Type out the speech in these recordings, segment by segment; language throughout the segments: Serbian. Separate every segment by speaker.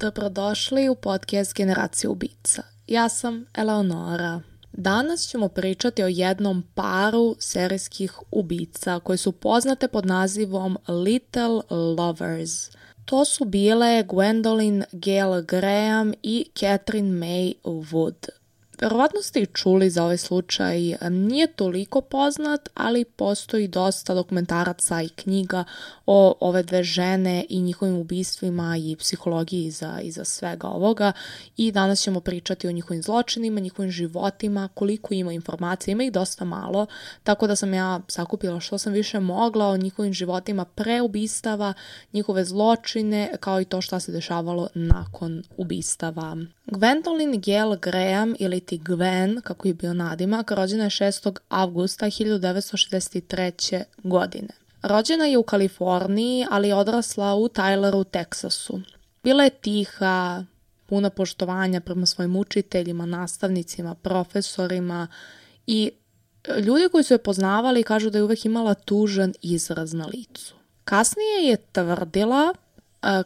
Speaker 1: Dobrodošli u podcast Generacija ubica. Ja sam Eleonora. Danas ćemo pričati o jednom paru serijskih ubica koje su poznate pod nazivom Little Lovers. To su bile Gwendolyn Gale Graham i Catherine May Wood. Verovatno ste i čuli za ovaj slučaj, nije toliko poznat, ali postoji dosta dokumentaraca i knjiga o ove dve žene i njihovim ubistvima i psihologiji iza, iza svega ovoga. I danas ćemo pričati o njihovim zločinima, njihovim životima, koliko ima informacija, ima ih dosta malo, tako da sam ja sakupila što sam više mogla o njihovim životima pre ubistava, njihove zločine, kao i to šta se dešavalo nakon ubistava. Gwendolyn Gail Graham ili Gwen, kako je bio nadimak, rođena je 6. avgusta 1963. godine. Rođena je u Kaliforniji, ali je odrasla u Tyleru, Teksasu. Bila je tiha, puna poštovanja prema svojim učiteljima, nastavnicima, profesorima i ljudi koji su je poznavali kažu da je uvek imala tužan izraz na licu. Kasnije je tvrdila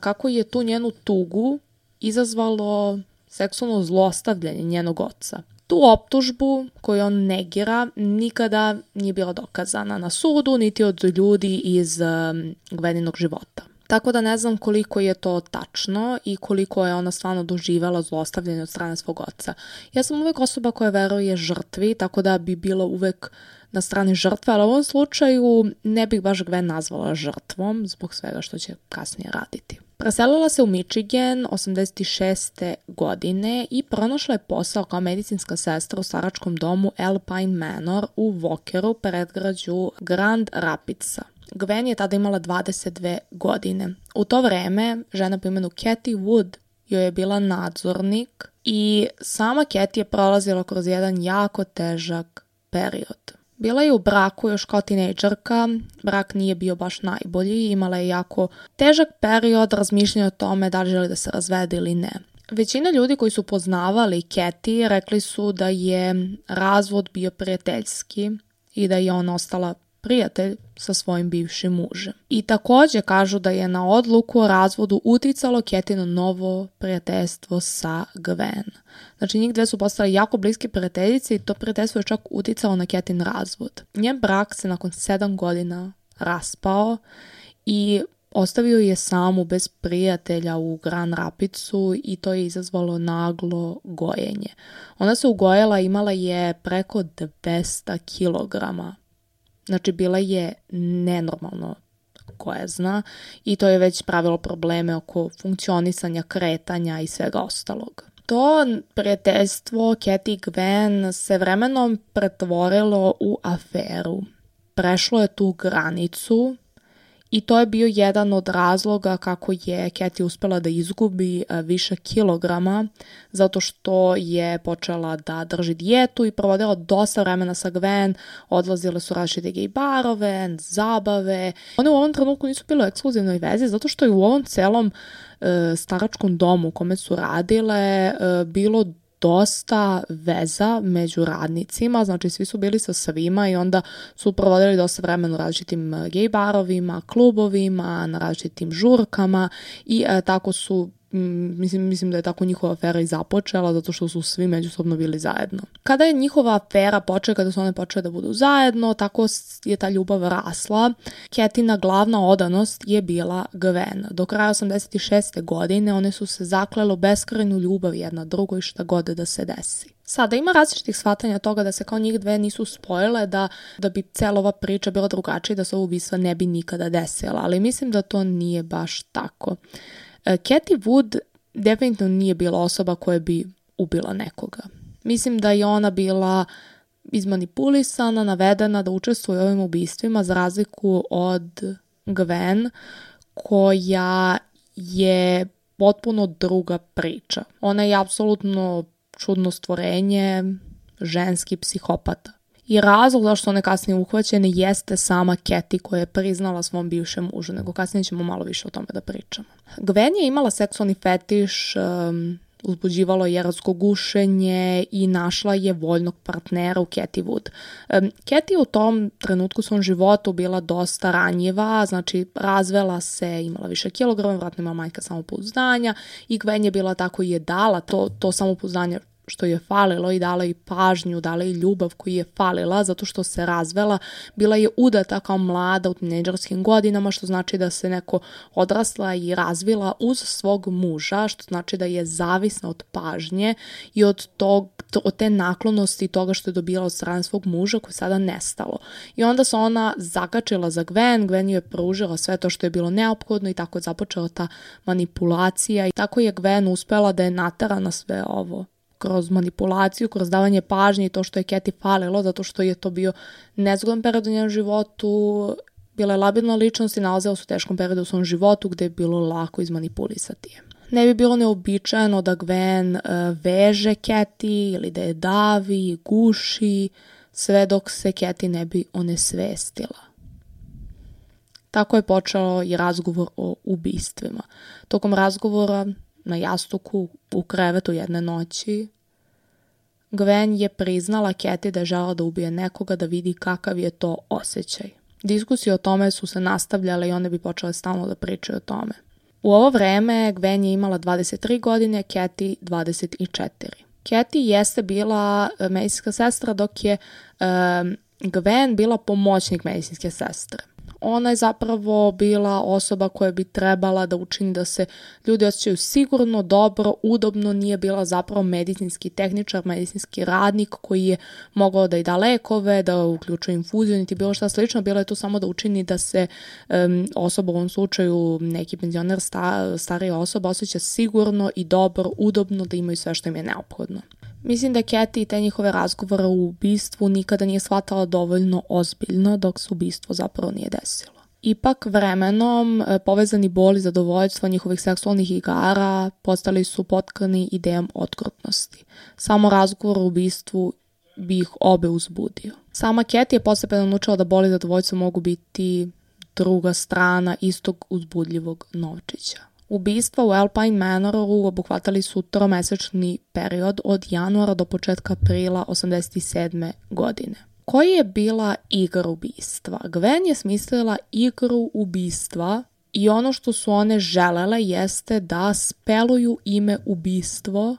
Speaker 1: kako je tu njenu tugu izazvalo seksualno zlostavljanje njenog oca. Tu optužbu koju on negira nikada nije bila dokazana na sudu niti od ljudi iz um, Gveninog života. Tako da ne znam koliko je to tačno i koliko je ona stvarno doživala zlostavljanje od strane svog oca. Ja sam uvek osoba koja veruje žrtvi, tako da bi bila uvek na strani žrtve, ali u ovom slučaju ne bih baš Gwen nazvala žrtvom zbog svega što će kasnije raditi. Preselila se u Michigan 86. godine i pronašla je posao kao medicinska sestra u staračkom domu Alpine Manor u Walkeru, predgrađu Grand Rapidsa. Gwen je tada imala 22 godine. U to vreme žena po imenu Cathy Wood joj je bila nadzornik i sama Cathy je prolazila kroz jedan jako težak period. Bila je u braku još kao tinejdžerka, brak nije bio baš najbolji, imala je jako težak period razmišljanja o tome da li želi da se razvede ili ne. Većina ljudi koji su poznavali Keti rekli su da je razvod bio prijateljski i da je ona ostala prijatelj sa svojim bivšim mužem. I takođe kažu da je na odluku o razvodu uticalo Ketino novo prijateljstvo sa Gwen. Znači njih dve su postale jako bliske prijateljice i to prijateljstvo je čak uticalo na Ketin razvod. Njen brak se nakon sedam godina raspao i Ostavio je samu bez prijatelja u Gran Rapicu i to je izazvalo naglo gojenje. Ona se ugojela, imala je preko 200 kilograma Znači, bila je nenormalno zna i to je već pravilo probleme oko funkcionisanja, kretanja i svega ostalog. To prijateljstvo Cathy Gwen se vremenom pretvorilo u aferu. Prešlo je tu granicu I to je bio jedan od razloga kako je Kathy uspela da izgubi e, više kilograma zato što je počela da drži dijetu i provodila dosta vremena sa Gwen, odlazile su različite gej barove, zabave. One u ovom trenutku nisu bile u ekskluzivnoj vezi zato što je u ovom celom e, staračkom domu u kome su radile e, bilo dosta veza među radnicima, znači svi su bili sa svima i onda su provodili dosta vremena u različitim eh, gej barovima, klubovima, na različitim žurkama i e, tako su mislim, mislim da je tako njihova afera i započela zato što su svi međusobno bili zajedno. Kada je njihova afera počela, kada su one počele da budu zajedno, tako je ta ljubav rasla. Ketina glavna odanost je bila Gwen. Do kraja 86. godine one su se zaklele u beskrajnu ljubav jedna drugoj šta god da se desi. Sada ima različitih shvatanja toga da se kao njih dve nisu spojile, da, da bi cela ova priča bila drugačija i da se ovo ubistva ne bi nikada desila, ali mislim da to nije baš tako. Cathy e, Wood definitivno nije bila osoba koja bi ubila nekoga. Mislim da je ona bila izmanipulisana, navedena da učestvuje u ovim ubistvima za razliku od Gwen koja je potpuno druga priča. Ona je apsolutno čudno stvorenje, ženski psihopata. I razlog zašto one kasnije uhvaćene jeste sama Keti koja je priznala svom bivšem mužu, nego kasnije ćemo malo više o tome da pričamo. Gwen je imala seksualni fetiš um, uzbuđivalo je erotsko gušenje i našla je voljnog partnera u Cathy Wood. Um, Cathy u tom trenutku svom životu bila dosta ranjiva, znači razvela se, imala više kilograma, vratno imala manjka samopouzdanja i Gwen je bila tako i je dala to, to samopouzdanje što je falilo i dala i pažnju, dala i ljubav koju je falila zato što se razvela, bila je udata kao mlada u tineđerskim godinama, što znači da se neko odrasla i razvila uz svog muža, što znači da je zavisna od pažnje i od tog od te naklonosti toga što je dobila od strane svog muža koje je sada nestalo. I onda se ona zakačila za Gwen, Gwen ju je pružila sve to što je bilo neophodno i tako je započela ta manipulacija i tako je Gwen uspela da je natara na sve ovo kroz manipulaciju, kroz davanje pažnje i to što je Keti falilo, zato što je to bio nezgodan period u njenom životu, bila je labilna ličnost i nalazila se u teškom periodu u svom životu gde je bilo lako izmanipulisati je. Ne bi bilo neobičajeno da Gwen uh, veže Keti ili da je davi, guši, sve dok se Keti ne bi onesvestila. Tako je počeo i razgovor o ubistvima. Tokom razgovora na jastuku u krevetu jedne noći, Gwen je priznala Keti da je žela da ubije nekoga da vidi kakav je to osjećaj. Diskusije o tome su se nastavljale i one bi počele stalno da pričaju o tome. U ovo vreme Gwen je imala 23 godine, Keti 24. Keti jeste bila e, medicinska sestra dok je um, Gwen bila pomoćnik medicinske sestre ona je zapravo bila osoba koja bi trebala da učini da se ljudi osjećaju sigurno, dobro, udobno, nije bila zapravo medicinski tehničar, medicinski radnik koji je mogao da i da lekove, da uključuje infuziju, niti bilo šta slično, bilo je to samo da učini da se um, osoba u ovom slučaju, neki penzioner, sta, starija osoba, osjeća sigurno i dobro, udobno, da imaju sve što im je neophodno. Mislim da Keti i te njihove razgovore u ubistvu nikada nije shvatala dovoljno ozbiljno dok se ubistvo zapravo nije desilo. Ipak vremenom e, povezani bol i zadovoljstvo njihovih seksualnih igara postali su potkani idejom otkrutnosti. Samo razgovor o ubistvu bi ih obe uzbudio. Sama Keti je postepeno naučila da boli i zadovoljstvo mogu biti druga strana istog uzbudljivog novčića. Ubistva u Alpine Manoru obuhvatali su tromesečni period od januara do početka aprila 87. godine. Koji je bila igra ubistva? Gwen je smislila igru ubistva i ono što su one želele jeste da speluju ime ubistvo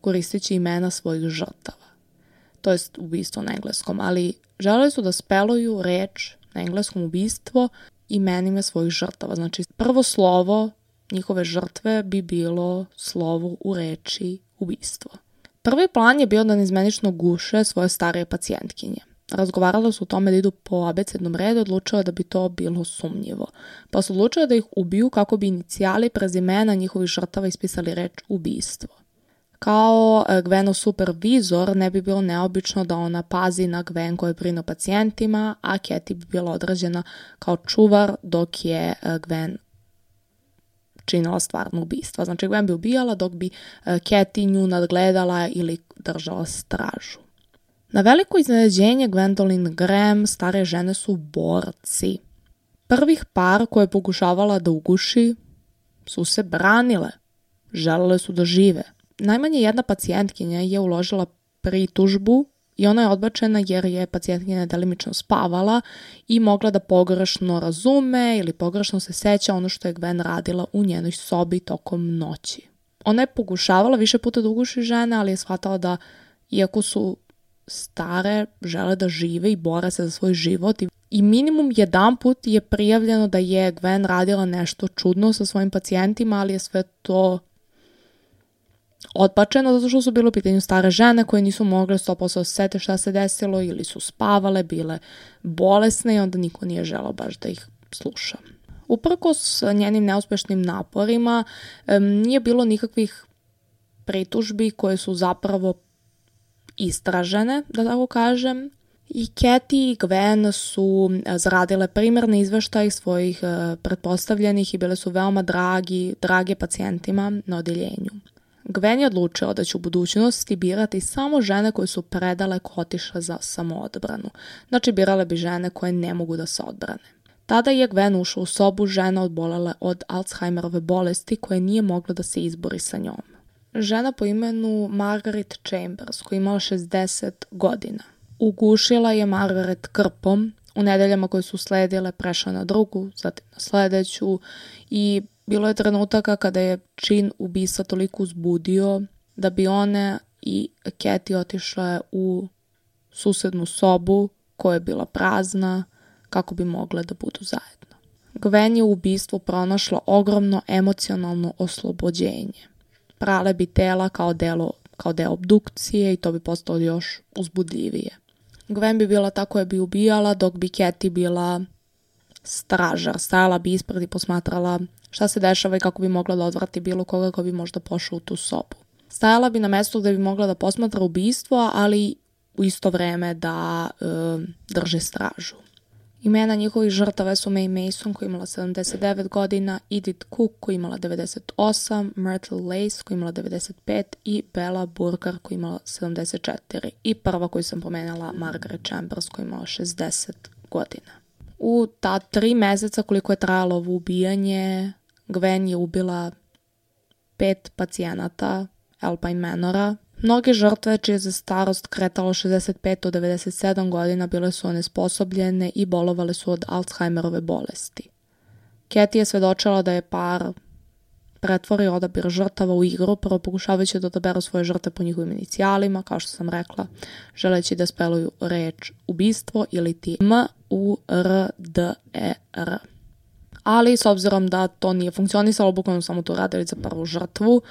Speaker 1: koristeći imena svojih žrtava. To jest ubistvo na engleskom, ali želeli su da speluju reč na engleskom ubistvo imenima svojih žrtava. Znači prvo slovo njihove žrtve bi bilo slovo u reči ubistvo. Prvi plan je bio da nezmenično guše svoje starije pacijentkinje. Razgovaralo su o tome da idu po abecednom redu, odlučila da bi to bilo sumnjivo. Pa su odlučili da ih ubiju kako bi inicijali prezimena njihovih žrtava ispisali reč ubistvo. Kao e, Gwenov supervizor ne bi bilo neobično da ona pazi na Gwen koja brine o pacijentima, a Keti bi bila odrađena kao čuvar dok je e, Gwen činila stvarno ubistva. Znači Gwen bi ubijala dok bi Keti nju nadgledala ili držala stražu. Na veliko iznenađenje Gwendolyn Graham stare žene su borci. Prvih par koje je pokušavala da uguši su se branile. Želele su da žive. Najmanje jedna pacijentkinja je uložila pritužbu i ona je odbačena jer je pacijentkinja delimično spavala i mogla da pogrešno razume ili pogrešno se seća ono što je Gwen radila u njenoj sobi tokom noći. Ona je pokušavala više puta da uguši žene, ali je shvatala da iako su stare, žele da žive i bore se za svoj život i i minimum jedan put je prijavljeno da je Gwen radila nešto čudno sa svojim pacijentima, ali je sve to odbačeno zato što su bile u pitanju stare žene koje nisu mogle 100% da sete šta se desilo ili su spavale, bile bolesne i onda niko nije želao baš da ih sluša. Uprkos njenim neuspešnim naporima nije bilo nikakvih pritužbi koje su zapravo istražene, da tako kažem. I Katie i Gwen su zaradile primerne izveštaje svojih pretpostavljenih i bile su veoma dragi, drage pacijentima na odeljenju. Gwen je odlučila da će u budućnosti birati samo žene koje su predale kotiša za samoodbranu. Znači birale bi žene koje ne mogu da se odbrane. Tada je Gwen ušla u sobu žena odbolele od Alzheimerove bolesti koje nije mogla da se izbori sa njom. žena po imenu Margaret Chambers koja imala 60 godina. Ugušila je Margaret krpom, u nedeljama koje su sledile prešla na drugu, zatim na sledeću i bilo je trenutaka kada je čin ubisa toliko uzbudio da bi one i Keti otišle u susednu sobu koja je bila prazna kako bi mogle da budu zajedno. Gwen je u ubistvu pronašla ogromno emocionalno oslobođenje. Prale bi tela kao delo kao deo obdukcije i to bi postalo još uzbudljivije. Gwen bi bila ta koja bi ubijala, dok bi Keti bila stražar. Stajala bi ispred i posmatrala šta se dešava i kako bi mogla da odvrati bilo koga ko bi možda pošao u tu sobu. Stajala bi na mestu gde bi mogla da posmatra ubistvo, ali u isto vreme da e, drže stražu. Imena njihovih žrtava su May Mason koja imala 79 godina, Edith Cook koja imala 98, Myrtle Lace koja imala 95 i Bella Burger koja imala 74 i prva koju sam pomenala Margaret Chambers koja imala 60 godina. U ta tri meseca koliko je trajalo ovo ubijanje, Gwen je ubila pet pacijenata Alpine Manora, Mnoge žrtve čije se starost kretalo 65 do 97 godina bile su onesposobljene i bolovale su od Alzheimerove bolesti. Katie je svedočila da je par pretvorio odabir žrtava u igru, prvo pokušavajući da odaberu svoje žrtve po njihovim inicijalima, kao što sam rekla, želeći da speluju reč ubistvo ili ti M, U, R, D, E, R. Ali, s obzirom da to nije funkcionisalo, bukvalno samo to radili za prvu žrtvu,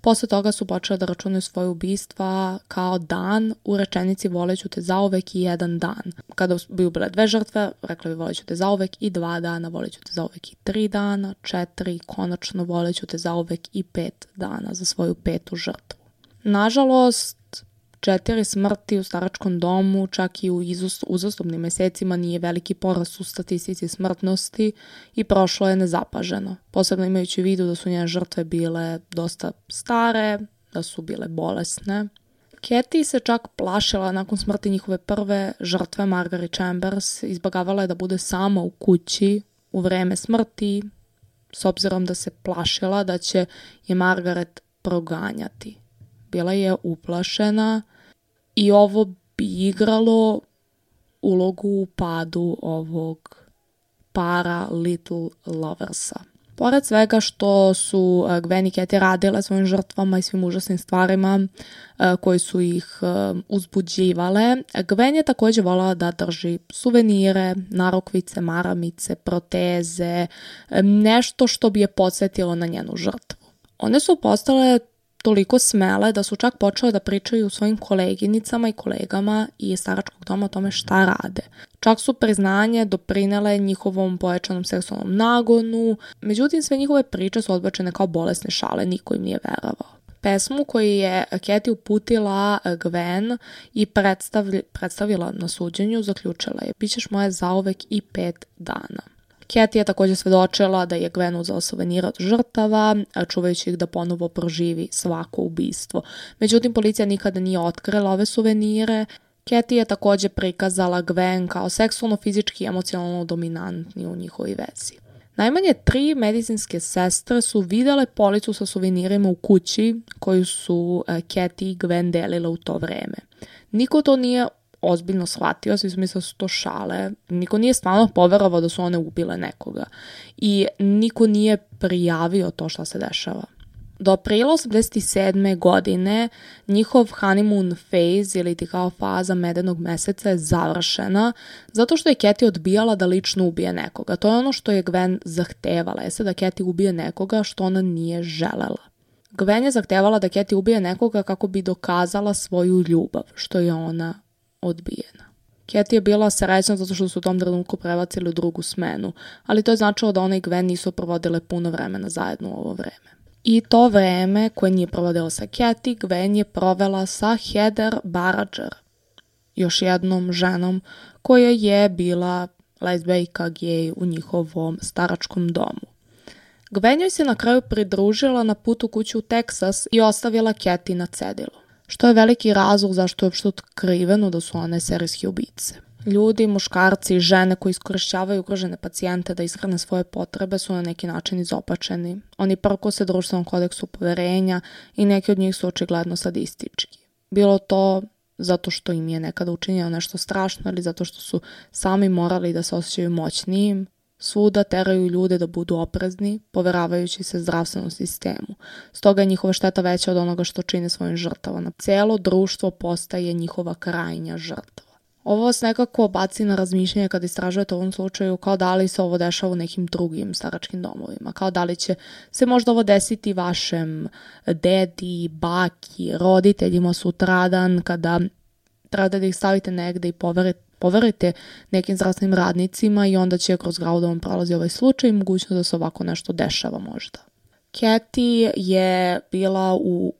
Speaker 1: Posle toga su počele da računaju svoje ubistva kao dan u rečenici voleću te zauvek i jedan dan. Kada bi ubile dve žrtve, rekla bi voleću te zauvek i dva dana, voleću te zauvek i tri dana, četiri, konačno voleću te zauvek i pet dana za svoju petu žrtvu. Nažalost, četiri smrti u staračkom domu, čak i u uzastopnim mesecima nije veliki porast u statistici smrtnosti i prošlo je nezapaženo. Posebno imajući u vidu da su njene žrtve bile dosta stare, da su bile bolesne. Katie se čak plašila nakon smrti njihove prve žrtve Margaret Chambers, izbagavala je da bude sama u kući u vreme smrti, s obzirom da se plašila da će je Margaret proganjati bila je uplašena i ovo bi igralo ulogu u padu ovog para Little Loversa. Pored svega što su e, Gwen i Katie radile svojim žrtvama i svim užasnim stvarima e, koji su ih e, uzbuđivale, Gwen je takođe volala da drži suvenire, narokvice, maramice, proteze, nešto što bi je podsjetilo na njenu žrtvu. One su postale toliko smele da su čak počele da pričaju svojim koleginicama i kolegama i staračkog doma o tome šta rade. Čak su priznanje doprinele njihovom pojačanom seksualnom nagonu, međutim sve njihove priče su odbačene kao bolesne šale, niko im nije verovao. Pesmu koju je Katie uputila Gwen i predstavila na suđenju zaključila je Bićeš moja zauvek i pet dana. Katie je takođe svedočila da je Gwen uzela suvenir od žrtava, čuvajući ih da ponovo proživi svako ubistvo. Međutim, policija nikada nije otkrila ove suvenire, Katie je takođe prikazala Gwen kao seksualno, fizički i emocionalno dominantni u njihovoj vezi. Najmanje tri medicinske sestre su videle policu sa suvenirima u kući koju su Katie i Gwen delile u to vreme. Niko to nije ozbiljno shvatio, svi su mislili da su to šale. Niko nije stvarno poverovao da su one ubile nekoga. I niko nije prijavio to šta se dešava. Do aprila 87. godine njihov honeymoon phase ili ti kao faza medenog meseca je završena zato što je Katie odbijala da lično ubije nekoga. To je ono što je Gwen zahtevala, jeste da Katie ubije nekoga što ona nije želela. Gwen je zahtevala da Katie ubije nekoga kako bi dokazala svoju ljubav, što je ona odbijena. Katie je bila srećna zato što su u tom trenutku prebacili u drugu smenu, ali to je značilo da ona i Gwen nisu provodile puno vremena zajedno u ovo vreme. I to vreme koje nije provodila sa Katie, Gwen je provela sa Heather Barrager, još jednom ženom koja je bila lesbejka gej u njihovom staračkom domu. Gwen joj se na kraju pridružila na putu kuću u Teksas i ostavila Katie na cedilu što je veliki razlog zašto je uopšte otkriveno da su one serijski ubice. Ljudi, muškarci i žene koji iskorišćavaju ugrožene pacijente da ishrane svoje potrebe su na neki način izopačeni. Oni prko se društvenom kodeksu poverenja i neki od njih su očigledno sadistički. Bilo to zato što im je nekada učinjeno nešto strašno ili zato što su sami morali da se osjećaju moćnijim, svuda teraju ljude da budu oprezni, poveravajući se zdravstvenom sistemu. Stoga je njihova šteta veća od onoga što čine svojim žrtavama. Celo društvo postaje njihova krajnja žrtva. Ovo vas nekako baci na razmišljanje kad istražujete u ovom slučaju kao da li se ovo dešava u nekim drugim staračkim domovima, kao da li će se možda ovo desiti vašem dedi, baki, roditeljima sutradan kada treba da ih stavite negde i poverite poverite nekim zdravstvenim radnicima i onda će kroz grau da vam prolazi ovaj slučaj i mogućnost da se ovako nešto dešava možda. Kathy je bila u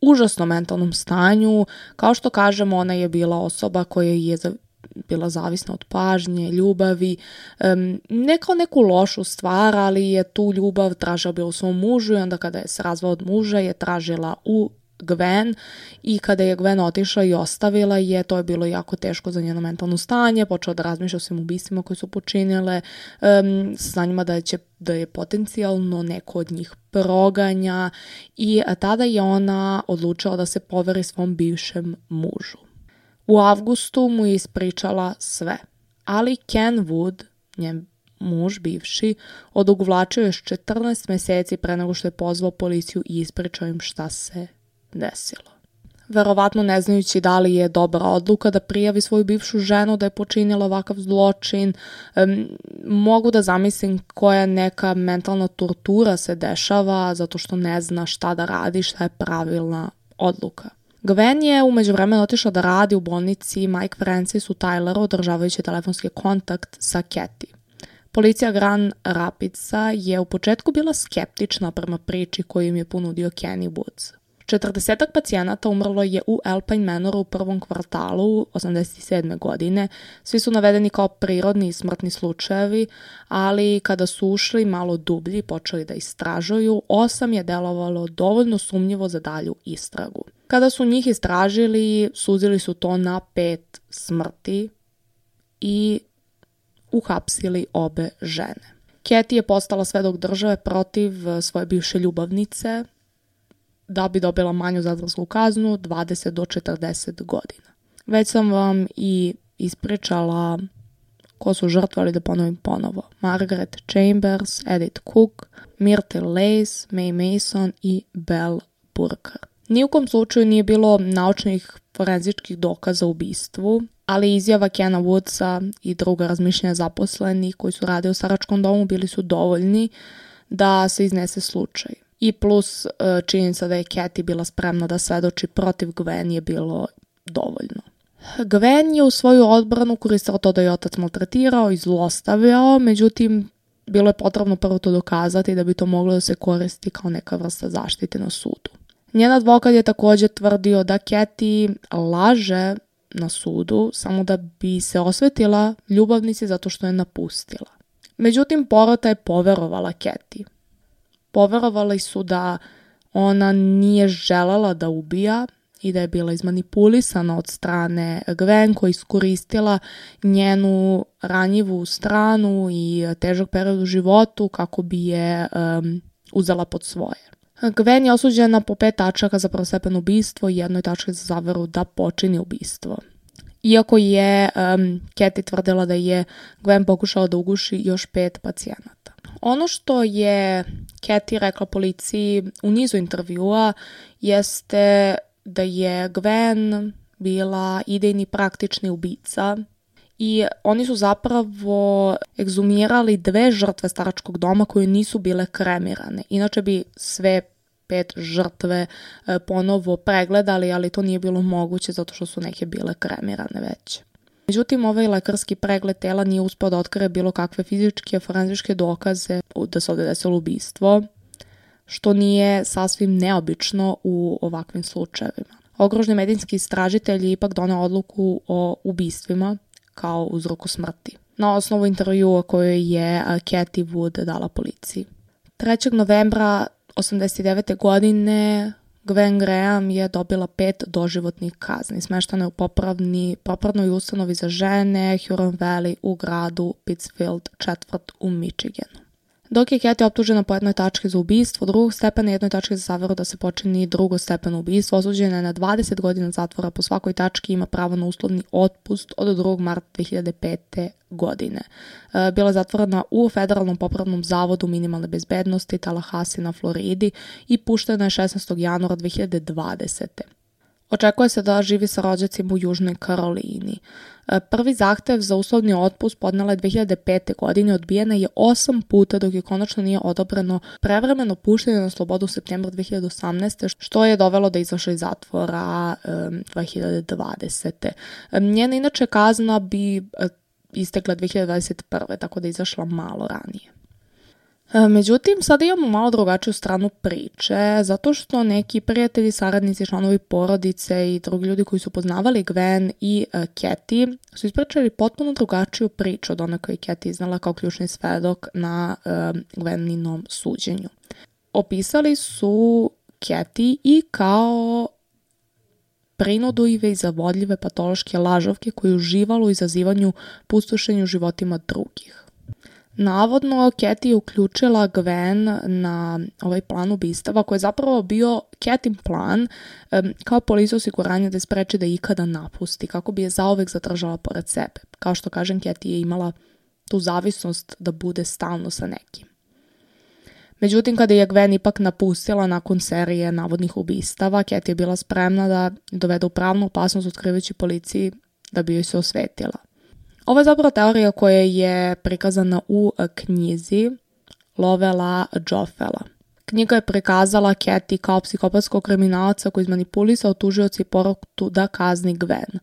Speaker 1: užasnom mentalnom stanju. Kao što kažemo, ona je bila osoba koja je bila zavisna od pažnje, ljubavi, um, ne kao neku lošu stvar, ali je tu ljubav tražila bila u svom mužu i onda kada je se razvao od muža je tražila u Gwen i kada je Gwen otišla i ostavila je, to je bilo jako teško za njeno mentalno stanje, počela da razmišlja o svim ubistvima koje su počinile, um, njima da, će, da je potencijalno neko od njih proganja i tada je ona odlučila da se poveri svom bivšem mužu. U avgustu mu je ispričala sve, ali Ken Wood, njen muž bivši, odugovlačio još 14 meseci pre nego što je pozvao policiju i ispričao im šta se desilo. Verovatno ne znajući da li je dobra odluka da prijavi svoju bivšu ženu da je počinila ovakav zločin, um, mogu da zamislim koja neka mentalna tortura se dešava zato što ne zna šta da radi, šta je pravilna odluka. Gwen je umeđu vremena otišla da radi u bolnici Mike Francis u Tyleru održavajući telefonski kontakt sa Kathy. Policija Grand Rapidsa je u početku bila skeptična prema priči koju im je ponudio Kenny Woods. 40 pacijenata umrlo je u Alpine Manoru u prvom kvartalu 87. godine. Svi su navedeni kao prirodni i smrtni slučajevi, ali kada su ušli malo dublji i počeli da istražuju, osam je delovalo dovoljno sumnjivo za dalju istragu. Kada su njih istražili, suzili su to na pet smrti i uhapsili obe žene. Katie je postala svedok države protiv svoje bivše ljubavnice, da bi dobila manju zatvorsku kaznu 20 do 40 godina. Već sam vam i ispričala ko su žrtvali da ponovim ponovo. Margaret Chambers, Edith Cook, Myrtle Lace, May Mason i Belle Burker. Nijukom slučaju nije bilo naučnih forenzičkih dokaza u ubistvu, ali izjava Kena Woodsa i druga razmišljenja zaposlenih koji su rade u staračkom domu bili su dovoljni da se iznese slučaj i plus e, činjenica da je Kathy bila spremna da svedoči protiv Gwen je bilo dovoljno. Gwen je u svoju odbranu koristila to da je otac maltretirao i zlostavljao, međutim, bilo je potrebno prvo to dokazati da bi to moglo da se koristi kao neka vrsta zaštite na sudu. Njen advokat je takođe tvrdio da Kathy laže na sudu samo da bi se osvetila ljubavnici zato što je napustila. Međutim, porota je poverovala Kathy poverovali su da ona nije želela da ubija i da je bila izmanipulisana od strane Gwen koja iskoristila njenu ranjivu stranu i težak period u životu kako bi je um, uzela pod svoje. Gwen je osuđena po pet tačaka za prvostepeno ubistvo i jednoj tački za zaveru da počini ubistvo. Iako je um, Katie tvrdila da je Gwen pokušala da uguši još pet pacijenata. Ono što je Kathy rekla policiji u nizu intervjua jeste da je Gwen bila idejni praktični ubica i oni su zapravo egzumirali dve žrtve staračkog doma koje nisu bile kremirane. Inače bi sve pet žrtve e, ponovo pregledali, ali to nije bilo moguće zato što su neke bile kremirane već. Međutim, ovaj lekarski pregled tela nije uspao da otkrije bilo kakve fizičke, forenzičke dokaze da se ovde desilo ubistvo, što nije sasvim neobično u ovakvim slučajevima. Ogrožni medijski istražitelj je ipak donao odluku o ubistvima kao uzroku smrti na osnovu intervjua koju je Cathy Wood dala policiji. 3. novembra 89. godine Gwen Graham je dobila pet doživotnih kazni. Smeštana je u popravni, popravnoj ustanovi za žene Huron Valley u gradu Pittsfield, četvrt u Michiganu. Dok je Katie optužena po jednoj tački za ubistvo drugog stepena i jednoj tački za zaveru da se počini drugo stepeno ubistvo, osuđena je na 20 godina zatvora po svakoj tački ima pravo na uslovni otpust od 2. marta 2005. godine. E, bila je zatvorena u Federalnom popravnom zavodu minimalne bezbednosti Tallahassee na Floridi i puštena je 16. januara 2020. Očekuje se da živi sa rođacima u Južnoj Karolini. E, prvi zahtev za uslovni otpust podnala je 2005. godine, odbijena je osam puta dok je konačno nije odobreno prevremeno puštenje na slobodu u septembru 2018. što je dovelo da izašla iz zatvora 2020. Njena inače kazna bi e, istekla 2021. tako da izašla malo ranije. E, međutim, sada imamo malo drugačiju stranu priče, zato što neki prijatelji, saradnici, članovi porodice i drugi ljudi koji su poznavali Gwen i uh, su ispričali potpuno drugačiju priču od one koju je Cathy iznala kao ključni svedok na uh, Gweninom suđenju. Opisali su Cathy i kao prinodujive i zavodljive patološke lažovke koje uživalo u izazivanju pustošenju životima drugih. Navodno, Keti je uključila Gwen na ovaj plan ubistava koji je zapravo bio Ketin plan um, kao policija osiguranja da je spreči da ikada napusti, kako bi je zaovek zadržala pored sebe. Kao što kažem, Keti je imala tu zavisnost da bude stalno sa nekim. Međutim, kada je Gwen ipak napustila nakon serije navodnih ubistava, Keti je bila spremna da dovede u pravnu opasnost otkrivajući policiji da bi joj se osvetila. Ovo je zapravo teorija koja je prikazana u knjizi Lovela Joffela. Knjiga je prikazala Cathy kao psihopatskog kriminalca koji izmanipulisao tužioci i poruku da kazni Gwen.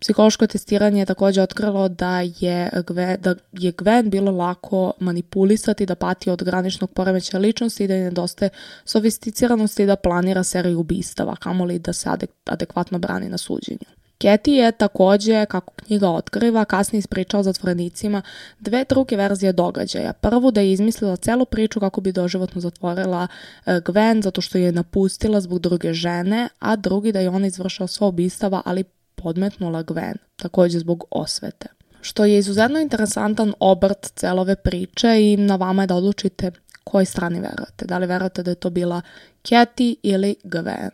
Speaker 1: Psihološko testiranje je također otkrilo da je, Gwen, da je Gwen bilo lako manipulisati, da pati od graničnog poremeća ličnosti i da je nedostaje sofisticiranosti da planira seriju ubistava, kamoli da se adek, adekvatno brani na suđenju. Keti je takođe, kako knjiga otkriva, kasnije ispričao zatvorenicima dve druge verzije događaja. Prvu da je izmislila celu priču kako bi doživotno zatvorila e, Gwen zato što je napustila zbog druge žene, a drugi da je ona izvršila svo ubistava, ali podmetnula Gwen, takođe zbog osvete. Što je izuzetno interesantan obrt celove priče i na vama je da odlučite kojoj strani verujete. Da li verujete da je to bila Katie ili Gwen?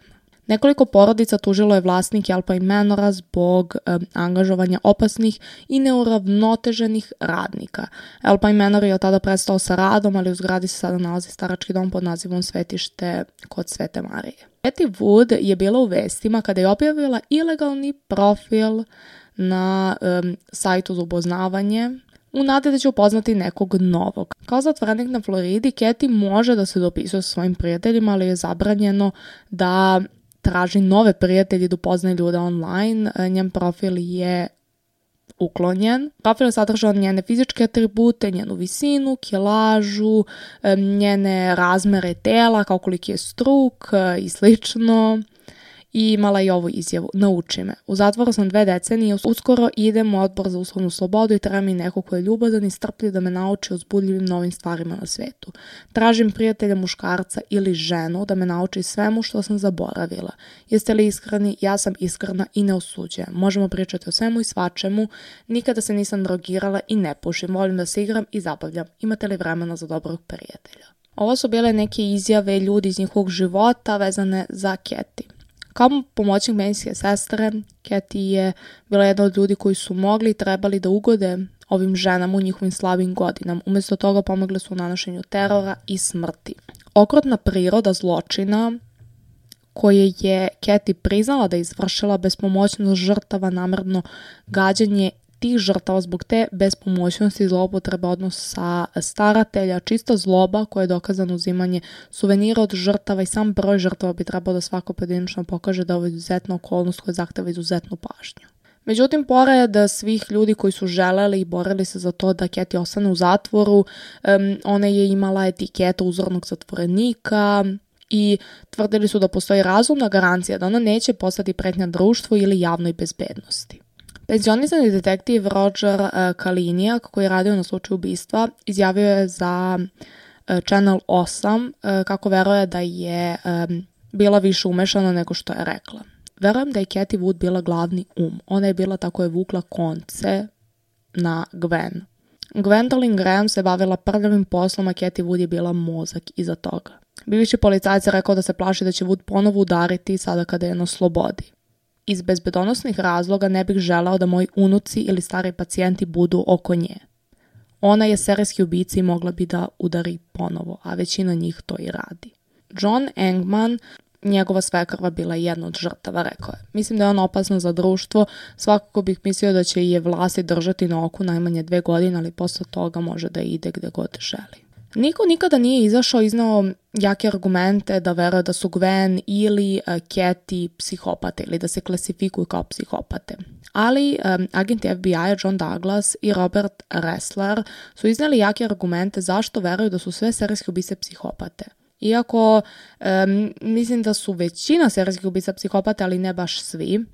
Speaker 1: Nekoliko porodica tužilo je vlasnike Alpine Manora zbog e, angažovanja opasnih i neuravnoteženih radnika. Alpine Manor je od tada prestao sa radom, ali u zgradi se sada nalazi starački dom pod nazivom Svetište kod Svete Marije. Betty Wood je bila u vestima kada je objavila ilegalni profil na um, sajtu za upoznavanje u nade da će upoznati nekog novog. Kao zatvorenik na Floridi, Katie može da se dopisuje sa svojim prijateljima, ali je zabranjeno da traži nove prijatelje da upoznaje ljude online. E, njen profil je uklonjen. Profil sadržava njene fizičke atribute, njenu visinu, kilažu, e, njene razmere tela, kao koliki je struk e, i slično i imala i ovu izjavu, nauči me. U zatvoru sam dve decenije, uskoro idem u odbor za uslovnu slobodu i treba mi neko ko je ljubadan i strpljiv da me nauči o zbudljivim novim stvarima na svetu. Tražim prijatelja muškarca ili ženu da me nauči svemu što sam zaboravila. Jeste li iskreni? Ja sam iskrena i ne osuđujem. Možemo pričati o svemu i svačemu. Nikada se nisam drogirala i ne pušim. Volim da se igram i zabavljam. Imate li vremena za dobrog prijatelja? Ovo su bile neke izjave ljudi iz njihovog života vezane za Keti. Kao pomoćnik medicinske sestre, Keti je bila jedna od ljudi koji su mogli i trebali da ugode ovim ženama u njihovim slabim godinama. Umesto toga pomogle su u nanošenju terora i smrti. Okrutna priroda zločina koje je Keti priznala da je izvršila bespomoćnost žrtava, namrno gađanje tih žrtava zbog te bespomoćnosti zloupotreba odnosa staratelja, čista zloba koja je dokazano uzimanje suvenira od žrtava i sam broj žrtava bi trebao da svako pojedinačno pokaže da ovo je izuzetna okolnost koja zahteva izuzetnu pažnju. Međutim, pored svih ljudi koji su želeli i borili se za to da Keti ostane u zatvoru, um, ona je imala etiketu uzornog zatvorenika, i tvrdili su da postoji razumna garancija da ona neće postati pretnja društvu ili javnoj bezbednosti. Penzionisani detektiv Roger uh, Kalinijak, koji je radio na slučaju ubistva, izjavio je za uh, Channel 8 uh, kako veruje da je bila više umešana nego što je rekla. Verujem da je Cathy Wood bila glavni um. Ona je bila tako je vukla konce na Gwen. Gwendolyn Graham se bavila prljavim poslom, a Cathy Wood je bila mozak iza toga. Bivši policajac je rekao da se plaši da će Wood ponovo udariti sada kada je na slobodi. Iz bezbedonosnih razloga ne bih želao da moji unuci ili stari pacijenti budu oko nje. Ona je serijski ubica i mogla bi da udari ponovo, a većina njih to i radi. John Engman, njegova svekrva bila jedna od žrtava, rekao je. Mislim da je on opasna za društvo, svakako bih mislio da će je vlasti držati na oku najmanje dve godine, ali posle toga može da ide gde god želi. Niko nikada nije izašao iznao jake argumente da veruje da su Gwen ili uh, Cathy psihopate ili da se klasifikuju kao psihopate. Ali um, agenti FBI John Douglas i Robert Ressler su iznali jake argumente zašto veruju da su sve serijske ubice psihopate. Iako um, mislim da su većina serijskih ubica psihopate, ali ne baš svi,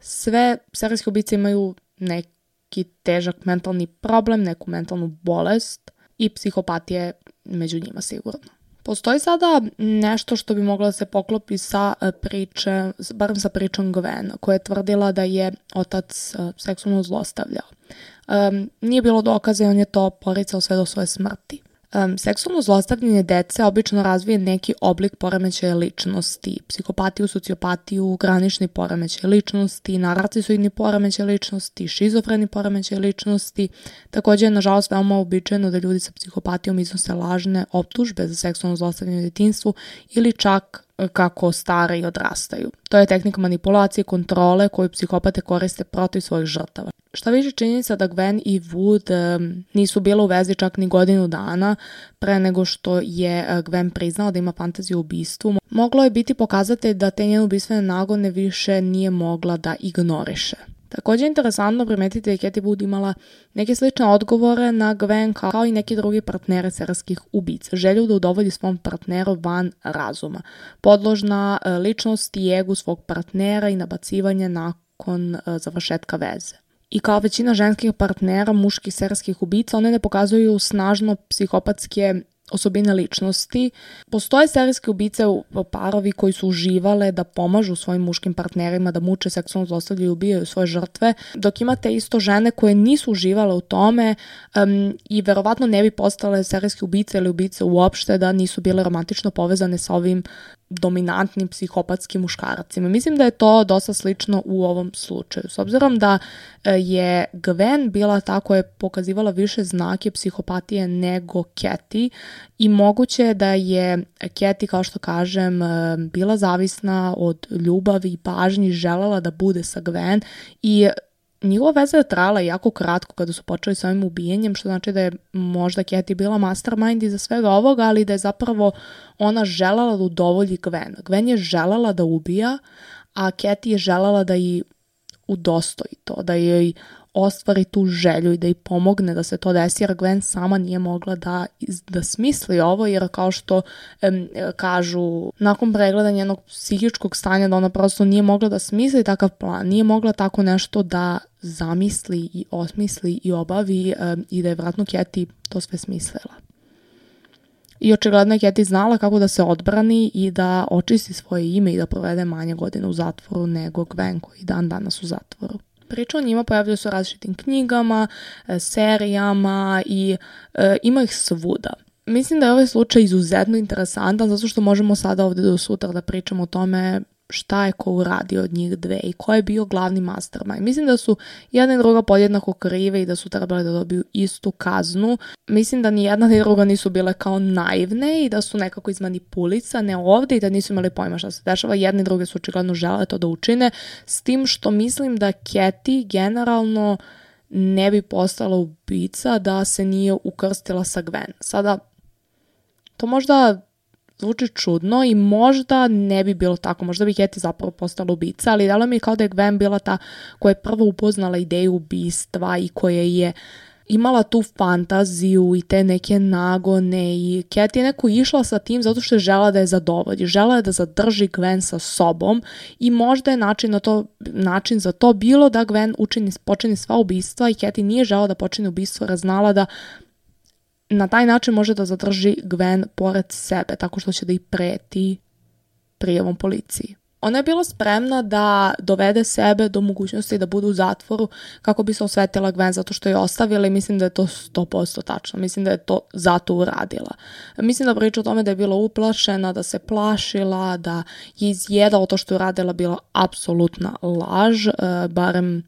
Speaker 1: sve serijske ubice imaju neki težak mentalni problem, neku mentalnu bolest i psihopatije među njima sigurno. Postoji sada nešto što bi moglo da se poklopi sa e, priče, barem sa pričom Gwen, koja je tvrdila da je otac e, seksualno zlostavljao. Um, nije bilo dokaza i on je to poricao sve do svoje smrti. Um, seksualno zlostavljanje dece obično razvije neki oblik poremećaja ličnosti, psihopatiju, sociopatiju, granični poremećaj ličnosti, narcisoidni poremećaj ličnosti, šizofreni poremećaj ličnosti. Takođe je, nažalost, veoma običajno da ljudi sa psihopatijom iznose lažne optužbe za seksualno zlostavljanje u detinstvu ili čak kako stare i odrastaju. To je tehnika manipulacije kontrole koju psihopate koriste protiv svojih žrtava. Šta više činjenica da Gwen i Wood um, nisu bila u vezi čak ni godinu dana pre nego što je uh, Gwen priznala da ima fantaziju o ubistvu, moglo je biti pokazatelj da te njene ubistvene nagone više nije mogla da ignoriše. Takođe je interesantno primetiti da je Katie Wood imala neke slične odgovore na Gwen kao i neki drugi partnere serijskih ubica. Želju da udovolji svom partneru van razuma. Podložna uh, ličnost i egu svog partnera i nabacivanje nakon uh, završetka veze. I kao većina ženskih partnera muških serijskih ubica, one ne pokazuju snažno psihopatske osobine ličnosti. Postoje serijske ubice u parovi koji su uživale da pomažu svojim muškim partnerima da muče, seksualno zlostavljaju i ubijaju svoje žrtve, dok imate isto žene koje nisu uživale u tome um, i verovatno ne bi postale serijske ubice ili ubice uopšte da nisu bile romantično povezane sa ovim dominantnim psihopatskim muškaracima. Mislim da je to dosta slično u ovom slučaju. S obzirom da e, je Gwen bila ta koja je pokazivala više znake psihopatije nego Cathy i moguće je da je Cathy, kao što kažem, e, bila zavisna od ljubavi i pažnji, želela da bude sa Gwen i njihova veza je trala jako kratko kada su počeli sa ovim ubijenjem, što znači da je možda Katie bila mastermind iza svega ovoga, ali da je zapravo ona želala da udovolji Gwen. Gwen je želala da ubija, a Katie je želala da i udostoji to, da joj ostvari tu želju i da ih pomogne da se to desi, jer Gwen sama nije mogla da, da smisli ovo, jer kao što em, kažu, nakon pregleda njenog psihičkog stanja, da ona prosto nije mogla da smisli takav plan, nije mogla tako nešto da zamisli i osmisli i obavi em, i da je vratno Keti to sve smislila. I očigledno je Keti znala kako da se odbrani i da očisti svoje ime i da provede manje godine u zatvoru nego Gwen koji dan danas u zatvoru. Priča o njima pojavljaju se u različitim knjigama, e, serijama i e, ima ih svuda. Mislim da je ovaj slučaj izuzetno interesantan zato što možemo sada ovde do sutra da pričamo o tome šta je ko uradio od njih dve i ko je bio glavni mastermind. Mislim da su jedna i druga podjednako krive i da su trebali da dobiju istu kaznu. Mislim da ni jedna ni druga nisu bile kao naivne i da su nekako izmanipulisane ovde i da nisu imali pojma šta se dešava. Jedne i druge su očigledno žele to da učine, s tim što mislim da Keti generalno ne bi postala ubica da se nije ukrstila sa Gwen. Sada, to možda zvuči čudno i možda ne bi bilo tako, možda bi Hetty zapravo postala ubica, ali dalo mi je kao da je Gwen bila ta koja je prvo upoznala ideju ubistva i koja je imala tu fantaziju i te neke nagone i Cat je neko išla sa tim zato što je žela da je zadovolji, žela je da zadrži Gwen sa sobom i možda je način, na to, način za to bilo da Gwen učini, počini sva ubistva i Cat nije žela da počini ubistvo jer znala da na taj način može da zadrži Gwen pored sebe, tako što će da ih preti prijavom policiji. Ona je bila spremna da dovede sebe do mogućnosti da bude u zatvoru kako bi se osvetila Gwen zato što je ostavila i mislim da je to 100% tačno. Mislim da je to zato uradila. Mislim da priča o tome da je bila uplašena, da se plašila, da je izjedala to što je uradila bila apsolutna laž, uh, barem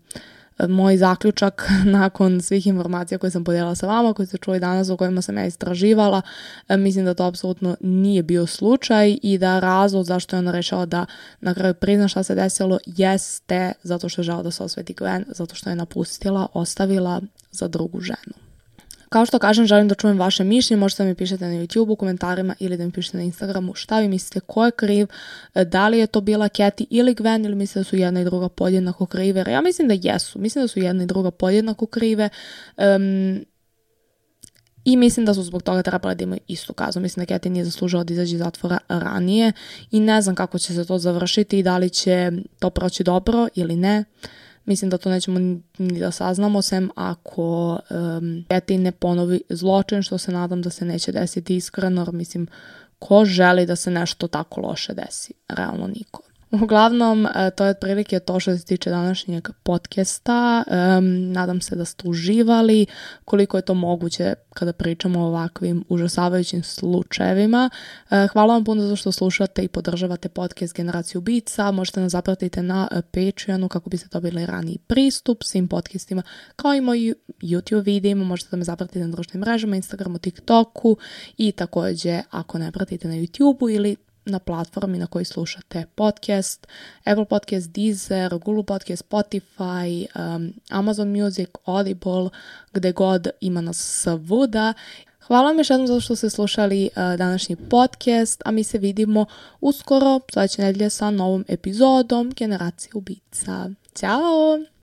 Speaker 1: moj zaključak nakon svih informacija koje sam podijelila sa vama, koje ste čuli danas, o kojima sam ja istraživala, e, mislim da to apsolutno nije bio slučaj i da razlog zašto je ona rešala da na kraju prizna šta se desilo jeste zato što je žao da se osveti Gwen, zato što je napustila, ostavila za drugu ženu. Kao što kažem, želim da čujem vaše mišljenje, možete da mi pišete na YouTube u komentarima ili da mi pišete na Instagramu. Šta vi mislite, ko je kriv, e, da li je to bila Katy ili Gwen ili mislite da su jedna i druga podjednako krive, ja mislim da jesu, mislim da su jedna i druga podjednako krive, um, I mislim da su zbog toga trebali da imaju istu kaznu. Mislim da Katy nije zaslužila da izađe iz zatvora ranije i ne znam kako će se to završiti i da li će to proći dobro ili ne. Mislim da to nećemo ni da saznamo, sem ako um, Betty ne ponovi zločin, što se nadam da se neće desiti iskreno, mislim, ko želi da se nešto tako loše desi? Realno niko. Uglavnom, e, to je otprilike to što se tiče današnjeg podcasta. Um, nadam se da ste uživali koliko je to moguće kada pričamo o ovakvim užasavajućim slučajevima. Uh, hvala vam puno za što slušate i podržavate podcast Generaciju Bica. Možete nas zapratiti na Patreonu kako biste dobili raniji pristup svim podcastima kao i moji YouTube videima. Možete da me zapratiti na društvenim mrežama, Instagramu, TikToku i takođe ako ne pratite na YouTubeu ili na platformi na kojoj slušate podcast, Apple Podcast, Deezer, Google Podcast, Spotify, um, Amazon Music, Audible, gde god ima nas svuda. Hvala vam još jednom zato što ste slušali uh, današnji podcast, a mi se vidimo uskoro, sledeće nedelje sa novom epizodom Generacije ubica. Ćao!